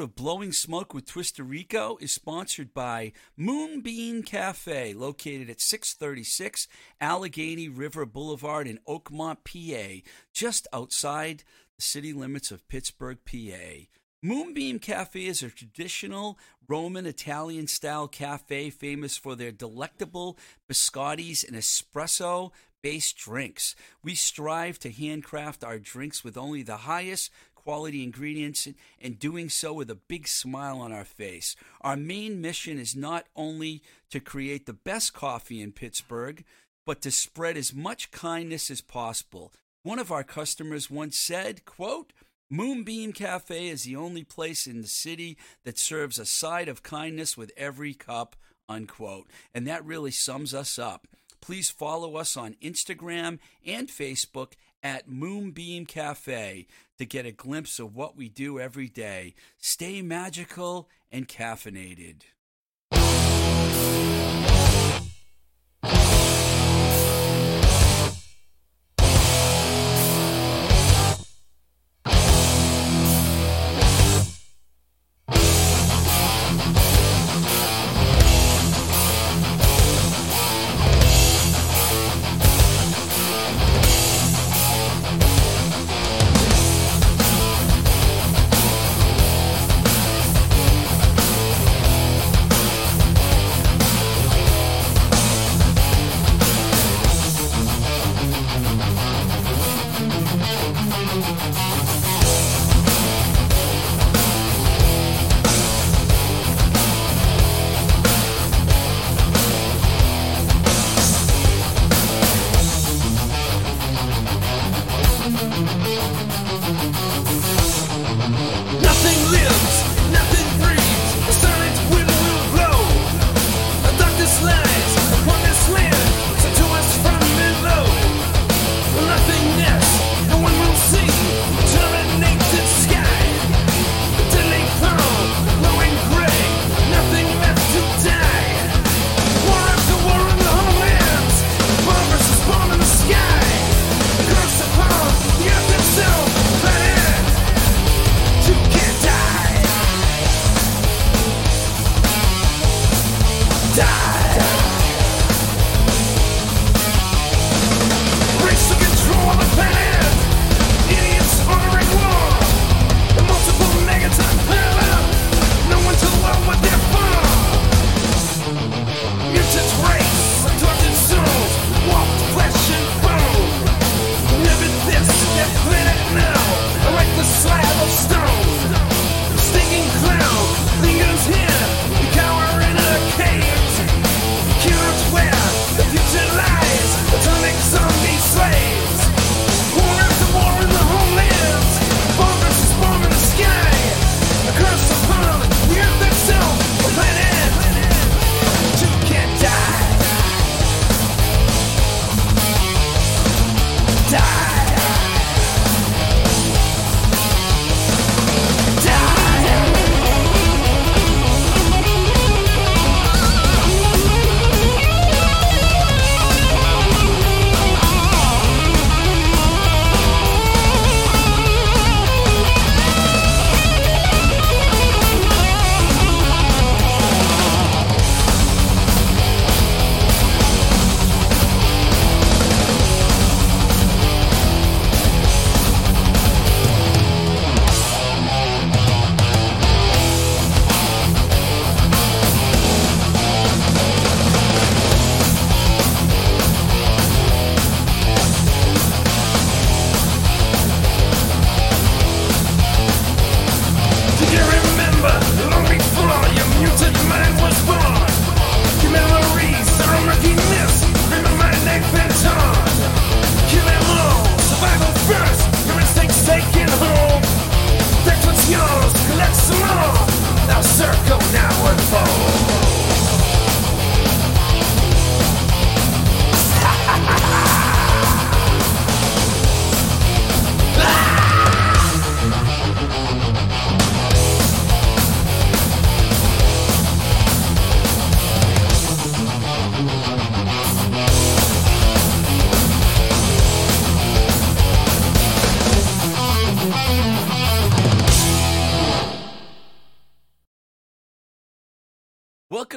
Episode of Blowing Smoke with Twisted Rico is sponsored by Moonbeam Cafe, located at 636 Allegheny River Boulevard in Oakmont, PA, just outside the city limits of Pittsburgh, PA. Moonbeam Cafe is a traditional Roman Italian style cafe famous for their delectable biscottis and espresso based drinks. We strive to handcraft our drinks with only the highest quality ingredients and doing so with a big smile on our face. Our main mission is not only to create the best coffee in Pittsburgh, but to spread as much kindness as possible. One of our customers once said, quote, Moonbeam Cafe is the only place in the city that serves a side of kindness with every cup, unquote. And that really sums us up. Please follow us on Instagram and Facebook at Moonbeam Cafe to get a glimpse of what we do every day. Stay magical and caffeinated.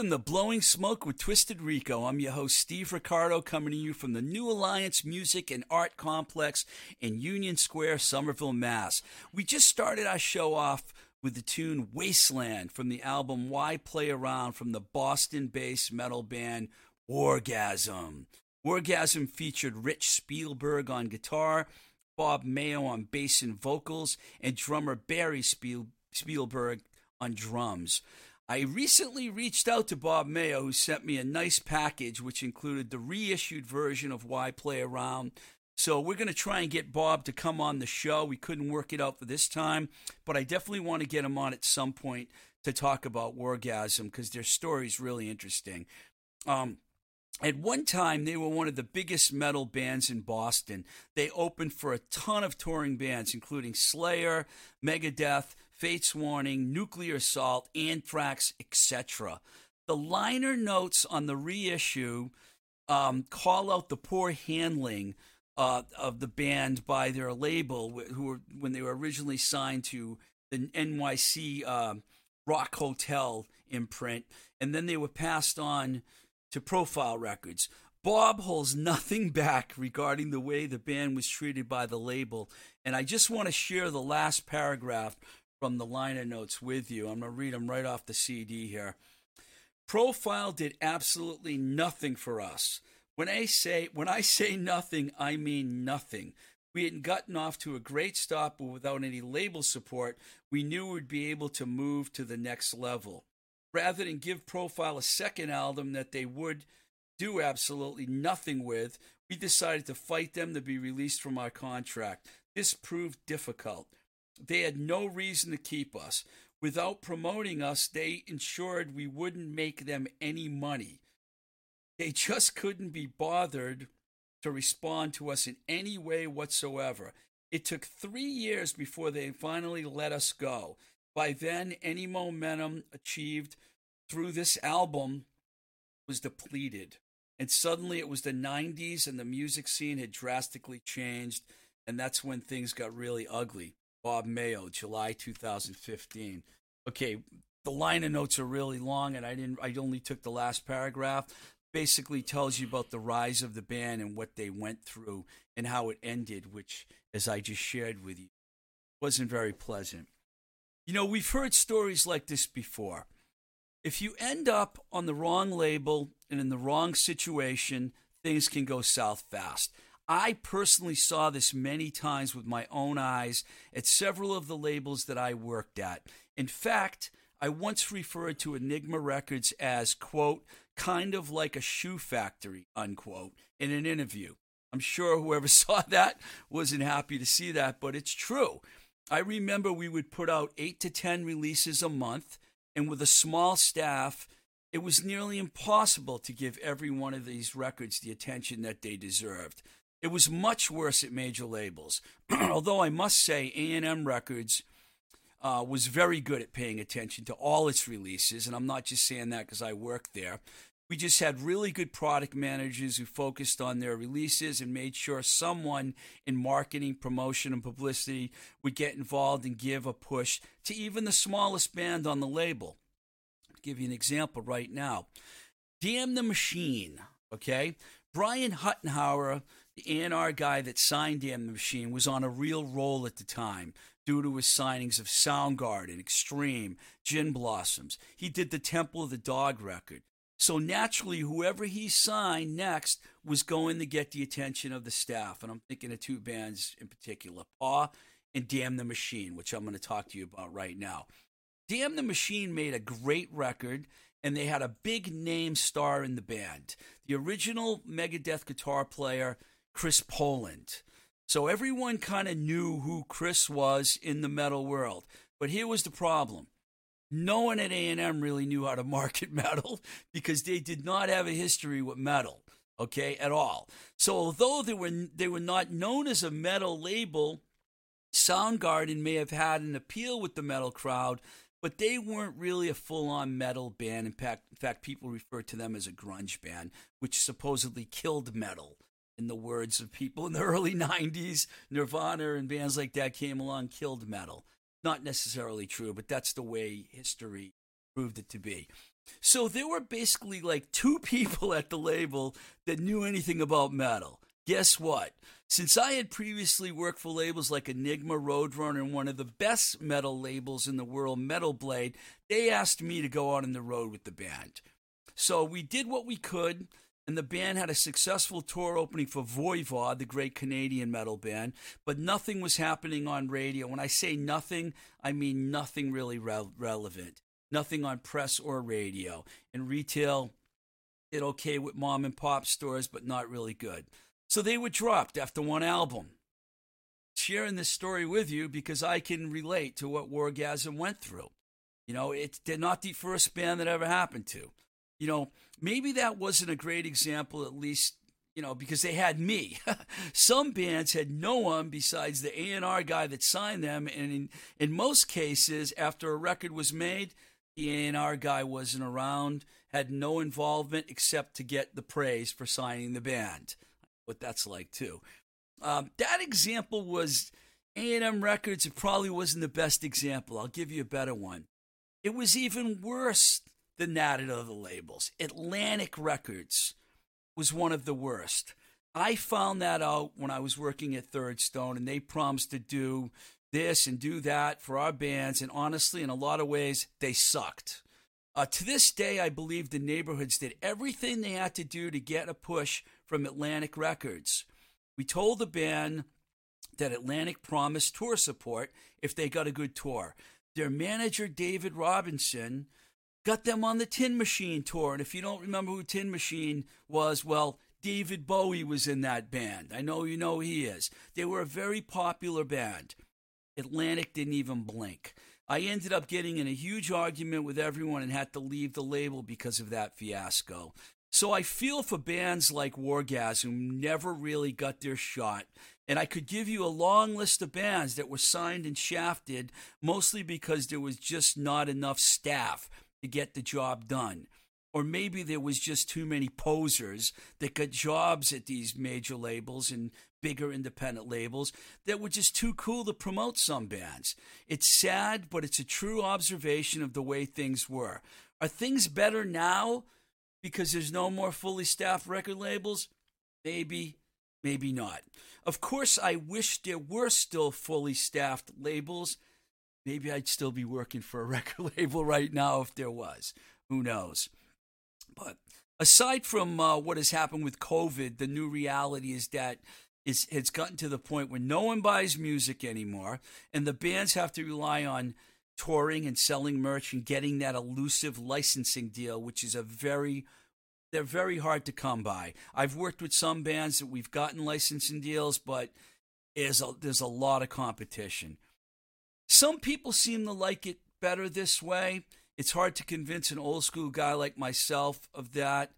Welcome to Blowing Smoke with Twisted Rico. I'm your host, Steve Ricardo, coming to you from the New Alliance Music and Art Complex in Union Square, Somerville, Mass. We just started our show off with the tune Wasteland from the album Why Play Around from the Boston based metal band Wargasm. Wargasm featured Rich Spielberg on guitar, Bob Mayo on bass and vocals, and drummer Barry Spiel- Spielberg on drums. I recently reached out to Bob Mayo, who sent me a nice package which included the reissued version of Why Play Around. So we're going to try and get Bob to come on the show. We couldn't work it out for this time, but I definitely want to get him on at some point to talk about Wargasm because their story is really interesting. Um, at one time, they were one of the biggest metal bands in Boston. They opened for a ton of touring bands, including Slayer, Megadeth, Fates Warning, Nuclear Assault, Anthrax, etc. The liner notes on the reissue um, call out the poor handling uh, of the band by their label, who were when they were originally signed to the NYC uh, Rock Hotel imprint, and then they were passed on to Profile Records. Bob holds nothing back regarding the way the band was treated by the label, and I just want to share the last paragraph from the liner notes with you. I'm going to read them right off the CD here. Profile did absolutely nothing for us. When I say when I say nothing, I mean nothing. We had gotten off to a great start, but without any label support, we knew we'd be able to move to the next level. Rather than give Profile a second album that they would do absolutely nothing with, we decided to fight them to be released from our contract. This proved difficult. They had no reason to keep us. Without promoting us, they ensured we wouldn't make them any money. They just couldn't be bothered to respond to us in any way whatsoever. It took three years before they finally let us go. By then, any momentum achieved through this album was depleted. And suddenly it was the 90s and the music scene had drastically changed. And that's when things got really ugly. Bob Mayo, July 2015. Okay, the line of notes are really long, and I didn't. I only took the last paragraph. Basically, tells you about the rise of the band and what they went through and how it ended, which, as I just shared with you, wasn't very pleasant. You know, we've heard stories like this before. If you end up on the wrong label and in the wrong situation, things can go south fast. I personally saw this many times with my own eyes at several of the labels that I worked at. In fact, I once referred to Enigma Records as, quote, kind of like a shoe factory, unquote, in an interview. I'm sure whoever saw that wasn't happy to see that, but it's true. I remember we would put out eight to 10 releases a month, and with a small staff, it was nearly impossible to give every one of these records the attention that they deserved. It was much worse at major labels. Although I must say, A&M Records uh, was very good at paying attention to all its releases, and I'm not just saying that because I worked there. We just had really good product managers who focused on their releases and made sure someone in marketing, promotion, and publicity would get involved and give a push to even the smallest band on the label. I'll give you an example right now. Damn the Machine, okay? Brian Huttenhauer the A&R guy that signed Damn the Machine was on a real roll at the time due to his signings of Soundgarden, Extreme, Gin Blossoms. He did the Temple of the Dog record. So naturally, whoever he signed next was going to get the attention of the staff. And I'm thinking of two bands in particular, Paw and Damn the Machine, which I'm going to talk to you about right now. Damn the Machine made a great record and they had a big name star in the band. The original Megadeth guitar player Chris Poland. So everyone kind of knew who Chris was in the metal world. But here was the problem. No one at A&M really knew how to market metal because they did not have a history with metal, okay, at all. So although they were they were not known as a metal label, Soundgarden may have had an appeal with the metal crowd, but they weren't really a full-on metal band. In fact, in fact, people refer to them as a grunge band, which supposedly killed metal in the words of people in the early 90s, Nirvana and bands like that came along, killed metal. Not necessarily true, but that's the way history proved it to be. So there were basically like two people at the label that knew anything about metal. Guess what? Since I had previously worked for labels like Enigma, Roadrunner, and one of the best metal labels in the world, Metal Blade, they asked me to go out on the road with the band. So we did what we could, and the band had a successful tour opening for Voivod, the great Canadian metal band, but nothing was happening on radio. When I say nothing, I mean nothing really re- relevant. Nothing on press or radio. And retail did okay with mom and pop stores, but not really good. So they were dropped after one album. Sharing this story with you because I can relate to what Wargasm went through. You know, it, they're not the first band that ever happened to. You know, maybe that wasn't a great example, at least, you know, because they had me. Some bands had no one besides the A&R guy that signed them. And in, in most cases, after a record was made, the A&R guy wasn't around, had no involvement except to get the praise for signing the band what that's like too. Um, that example was A&M Records. It probably wasn't the best example. I'll give you a better one. It was even worse than that at other labels. Atlantic Records was one of the worst. I found that out when I was working at Third Stone, and they promised to do this and do that for our bands. And honestly, in a lot of ways, they sucked. Uh, to this day, I believe the neighborhoods did everything they had to do to get a push from Atlantic Records. We told the band that Atlantic promised tour support if they got a good tour. Their manager, David Robinson, got them on the Tin Machine tour. And if you don't remember who Tin Machine was, well, David Bowie was in that band. I know you know he is. They were a very popular band. Atlantic didn't even blink. I ended up getting in a huge argument with everyone and had to leave the label because of that fiasco. So I feel for bands like Wargasm who never really got their shot. And I could give you a long list of bands that were signed and shafted, mostly because there was just not enough staff to get the job done. Or maybe there was just too many posers that got jobs at these major labels and bigger independent labels that were just too cool to promote some bands. It's sad, but it's a true observation of the way things were. Are things better now? because there's no more fully staffed record labels? Maybe, maybe not. Of course, I wish there were still fully staffed labels. Maybe I'd still be working for a record label right now if there was. Who knows? But aside from uh, what has happened with COVID, the new reality is that it's, it's gotten to the point where no one buys music anymore, and the bands have to rely on touring and selling merch and getting that elusive licensing deal, which is a very they're very hard to come by. I've worked with some bands that we've gotten licensing deals, but there's a, there's a lot of competition. Some people seem to like it better this way. It's hard to convince an old school guy like myself of that,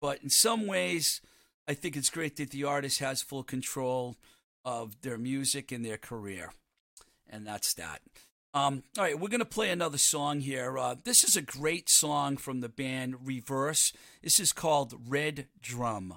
but in some ways, I think it's great that the artist has full control of their music and their career. And that's that. Um, all right, we're going to play another song here. Uh, this is a great song from the band Reverse. This is called Red Drum.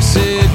fix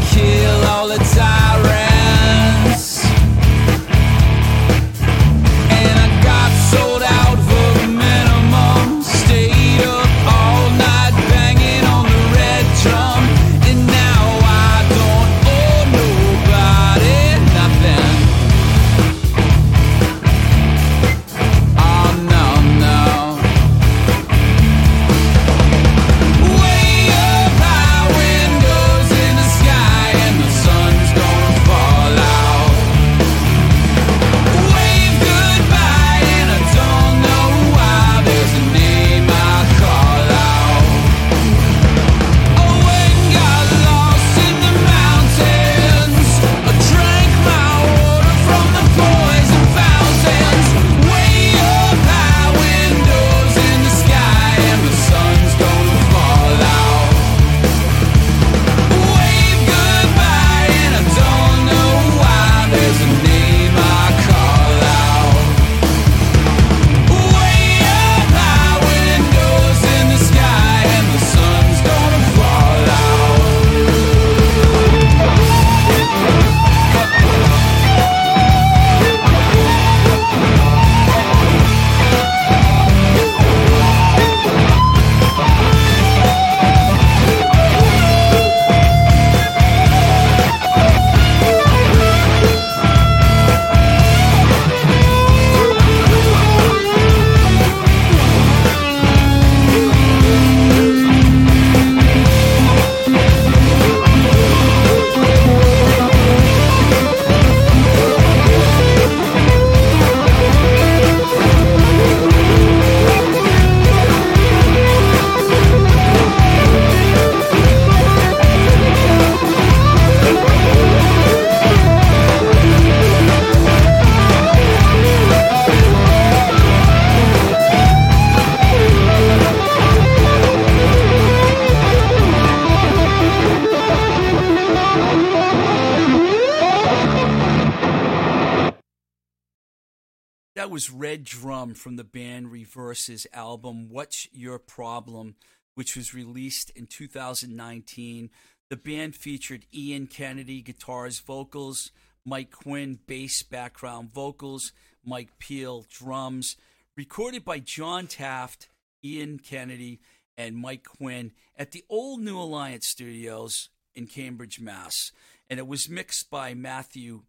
Drum from the band Reverse's album What's Your Problem, which was released in 2019. The band featured Ian Kennedy, guitars, vocals, Mike Quinn, bass, background vocals, Mike Peel, drums. Recorded by John Taft, Ian Kennedy, and Mike Quinn at the old New Alliance Studios in Cambridge, Mass. And it was mixed by Matthew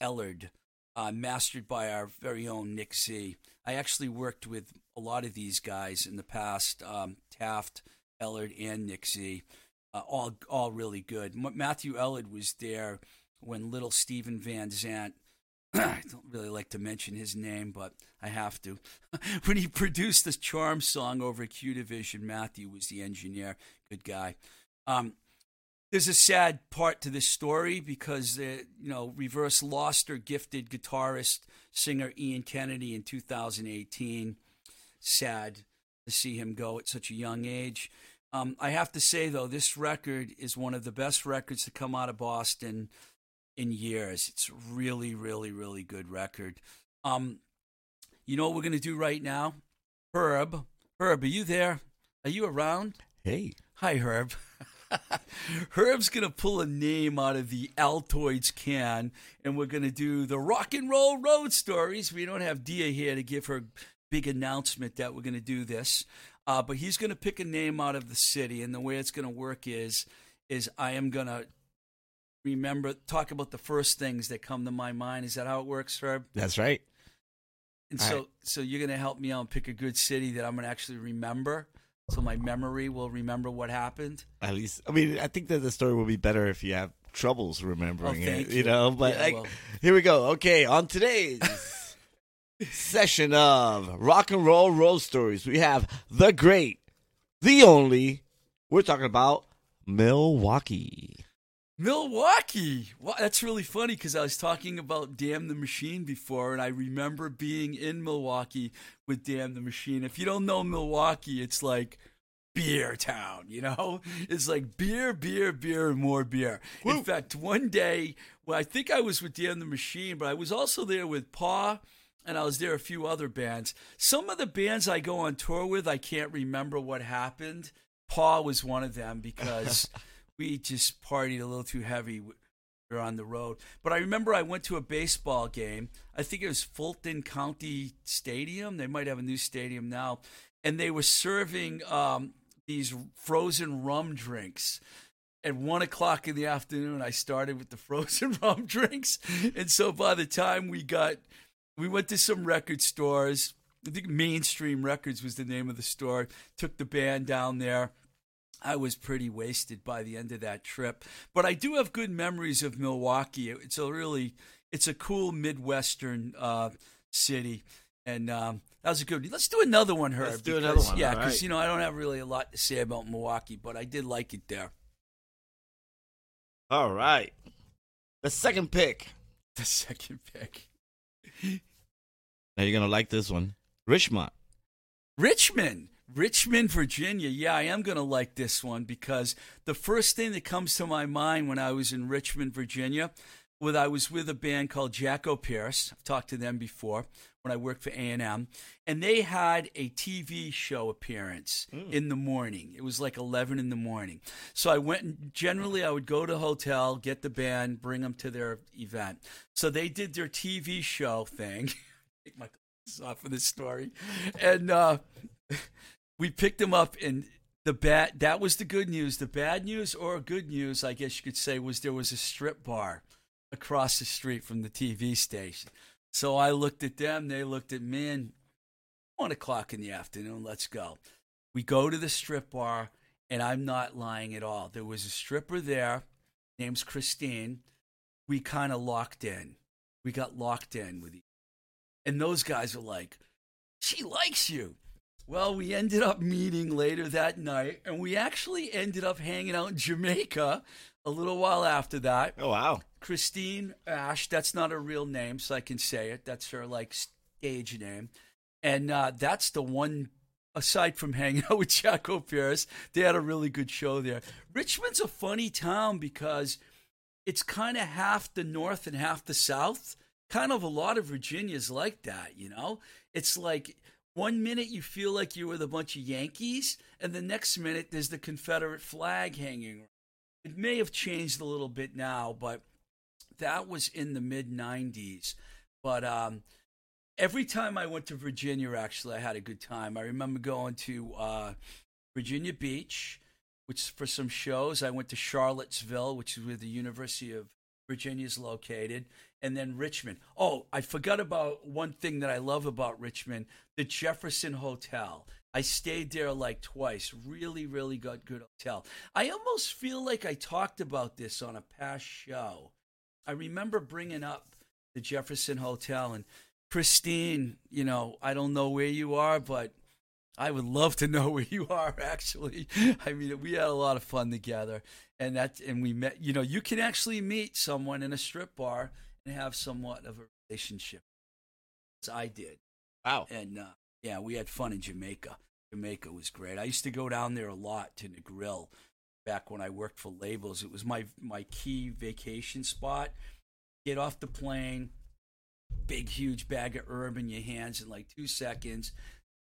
Ellard, uh, mastered by our very own Nick Z. I actually worked with a lot of these guys in the past um, Taft, Ellard, and Nick Z. Uh, all, all really good. M- Matthew Ellard was there when little Steven Van Zandt. I don't really like to mention his name, but I have to. when he produced the Charm song over Q Division, Matthew was the engineer. Good guy. Um, there's a sad part to this story because the you know Reverse lost their gifted guitarist singer Ian Kennedy in 2018. Sad to see him go at such a young age. Um, I have to say though, this record is one of the best records to come out of Boston in years. It's really, really, really good record. Um, you know what we're gonna do right now? Herb, Herb, are you there? Are you around? Hey. Hi, Herb. Herb's gonna pull a name out of the Altoids can, and we're gonna do the rock and roll road stories. We don't have Dia here to give her big announcement that we're gonna do this, uh, but he's gonna pick a name out of the city, and the way it's gonna work is, is I am gonna remember talk about the first things that come to my mind. Is that how it works, Herb? That's right. And All so, right. so you're gonna help me out and pick a good city that I'm gonna actually remember, so my memory will remember what happened. At least, I mean, I think that the story will be better if you have troubles remembering Oh, it. you. You know, but Yeah, like, well. here we go. Okay, on today's session of rock and roll road stories, we have the great, the only. We're talking about Milwaukee. Milwaukee. Wow, that's really funny because I was talking about Damn the Machine before, and I remember being in Milwaukee with Damn the Machine. If you don't know Milwaukee, it's like beer town, you know? It's like beer, beer, beer, and more beer. In fact, one day, well, I think I was with Damn the Machine, but I was also there with Paw. And I was there a few other bands. Some of the bands I go on tour with, I can't remember what happened. Paw was one of them because we just partied a little too heavy. We were on the road. But I remember I went to a baseball game. I think it was Fulton County Stadium. They might have a new stadium now. And they were serving um, these frozen rum drinks. At one o'clock in the afternoon, I started with the frozen rum drinks. And so by the time we got, we went to some record stores. I think Mainstream Records was the name of the store. Took the band down there. I was pretty wasted by the end of that trip, but I do have good memories of Milwaukee. It's a really, it's a cool midwestern uh, city, and um, that was a good. Let's do another one, Herb. Let's do another one, Yeah, because right. you know I don't have really a lot to say about Milwaukee, but I did like it there. All right. The second pick. The second pick, Now you're gonna like this one. Richmond. Richmond. Richmond, Virginia. Yeah, I am going to like this one because the first thing that comes to my mind when I was in Richmond, Virginia, was I was with a band called Jackopierce. I've talked to them before when I worked for A&M, and they had a TV show appearance in the morning. It was like 11 in the morning. So I went and generally I would go to a hotel, get the band, bring them to their event. So they did their TV show thing. Take my glasses off for this story. And uh we picked him up and the bad that was the good news. The bad news or good news i guess you could say was there was a strip bar across the street from the tv station. So i looked at them. They looked at me and one o'clock in the afternoon let's go. We go to the strip bar and i'm not lying at all. There was a stripper there name's christine. We kind of locked in. We got locked in with each and those guys were like she likes you well, we ended up meeting later that night, and we actually ended up hanging out in Jamaica a little while after that. Oh wow. Christine Ash, that's not her real name, so I can say it. That's her like stage name, and uh, that's the one. Aside from hanging out with Jackopierce, they had a really good show there. Richmond's a funny town because it's kind of half the north and half the south. kind of a lot of Virginia's like that, you know? It's like one minute you feel like you're with a bunch of Yankees, and the next minute there's the Confederate flag hanging. It may have changed a little bit now, but that was in the mid 90s. But um, every time I went to Virginia, actually, I had a good time. I remember going to uh, Virginia Beach, which for some shows. I went to Charlottesville, which is where the University of Virginia is located, and then Richmond. Oh, I forgot about one thing that I love about Richmond the Jefferson Hotel. I stayed there like twice. Really, really good, good hotel. I almost feel like I talked about this on a past show. I remember bringing up the Jefferson Hotel and Christine. You know, I don't know where you are, but I would love to know where you are. Actually, I mean, we had a lot of fun together, and that, and we met. You know, you can actually meet someone in a strip bar have somewhat of a relationship. As I did, Wow. and uh, yeah, we had fun in Jamaica. Jamaica was great. I used to go down there a lot to Negril back when I worked for labels. It was my my key vacation spot. Get off the plane, big huge bag of herb in your hands in like two seconds.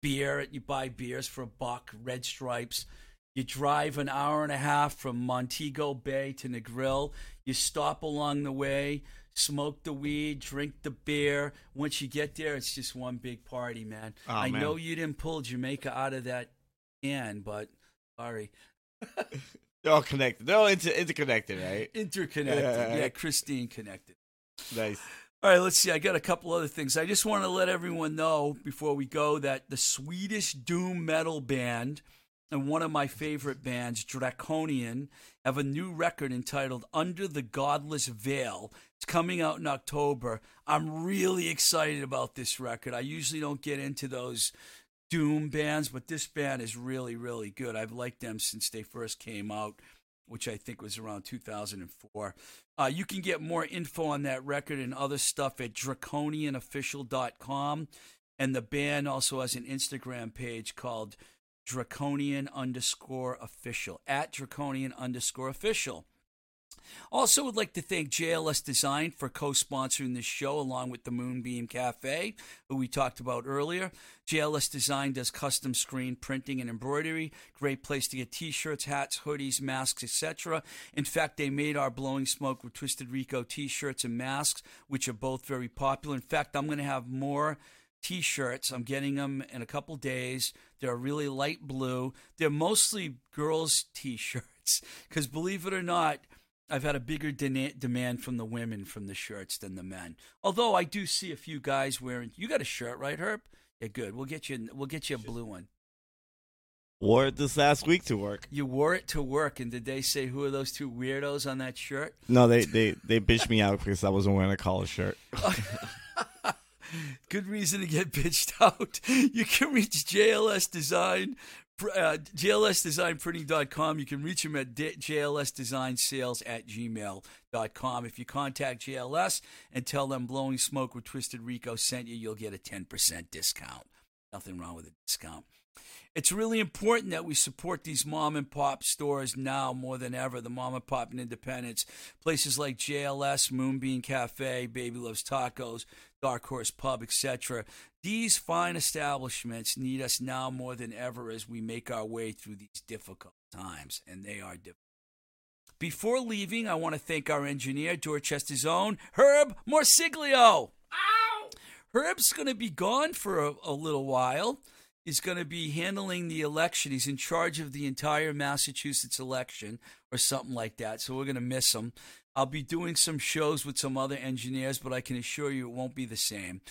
Beer, you buy beers for a buck, red stripes. You drive an hour and a half from Montego Bay to Negril. You stop along the way, smoke the weed, drink the beer. Once you get there, it's just one big party, man. Oh, I man. know you didn't pull Jamaica out of that can, but sorry. They're all connected. They're all inter- interconnected, right? Interconnected. Yeah. Yeah, Christine connected. Nice. All right, let's see. I got a couple other things. I just want to let everyone know before we go that the Swedish doom metal band and one of my favorite bands, Draconian, have a new record entitled Under the Godless Veil. It's coming out in October. I'm really excited about this record. I usually don't get into those doom bands, but this band is really, really good. I've liked them since they first came out, which I think was around 2004. Uh, you can get more info on that record and other stuff at draconianofficial.com. And the band also has an Instagram page called draconian underscore official, at draconian underscore official. Also, would like to thank JLS Design for co sponsoring this show along with the Moonbeam Cafe, who we talked about earlier. JLS Design does custom screen printing and embroidery. Great place to get t shirts, hats, hoodies, masks, etc. In fact, they made our Blowing Smoke with Twisted Rico t shirts and masks, which are both very popular. In fact, I'm going to have more t shirts. I'm getting them in a couple days. They're really light blue. They're mostly girls' t shirts because, believe it or not, I've had a bigger dena- demand from the women from the shirts than the men. Although I do see a few guys wearing. You got a shirt, right, Herb? Yeah, good. We'll get you. We'll get you a blue one. Wore it this last week to work. You wore it to work, and did they say who are those two weirdos on that shirt? No, they they they bitched me out because I wasn't wearing a collar shirt. Good reason to get bitched out. You can reach JLS Design, uh, JLSDesignPrinting.com. You can reach them at D- JLSDesignSales at gmail.com. If you contact JLS and tell them Blowing Smoke with Twisted Rico sent you, you'll get a 10% discount. Nothing wrong with a discount. It's really important that we support these mom and pop stores now more than ever. The mom and pop and independents, places like JLS, Moonbeam Cafe, Baby Loves Tacos, Dark Horse Pub, etc. These fine establishments need us now more than ever as we make our way through these difficult times, and they are difficult. Before leaving, I want to thank our engineer, Dorchester's own Herb Morsiglio. Herb's going to be gone for a, a little while. He's going to be handling the election. He's in charge of the entire Massachusetts election or something like that. So we're going to miss him. I'll be doing some shows with some other engineers, but I can assure you it won't be the same.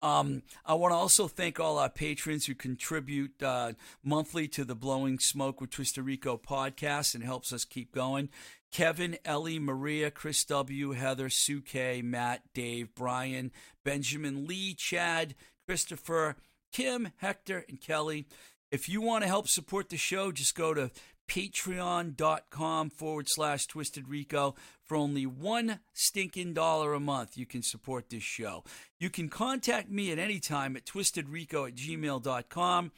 Um, I want to also thank all our patrons who contribute uh, monthly to the Blowing Smoke with Twisted Rico podcast and helps us keep going. Kevin, Ellie, Maria, Chris W., Heather, Sue K., Matt, Dave, Brian, Benjamin, Lee, Chad, Christopher, Kim, Hector, and Kelly. If you want to help support the show, just go to patreon.com forward slash twisted rico for only one stinking dollar a month. You can support this show. You can contact me at any time at twistedrico at gmail.com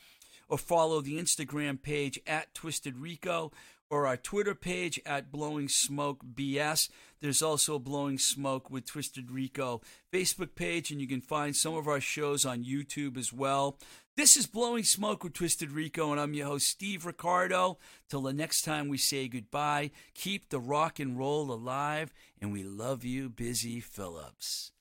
or follow the instagram page at twisted rico or our Twitter page at Blowing Smoke BS. There's also Blowing Smoke with Twisted Rico Facebook page, and you can find some of our shows on YouTube as well. This is Blowing Smoke with Twisted Rico, and I'm your host, Steve Ricardo. Till the next time we say goodbye, keep the rock and roll alive, and we love you, Busy Phillips.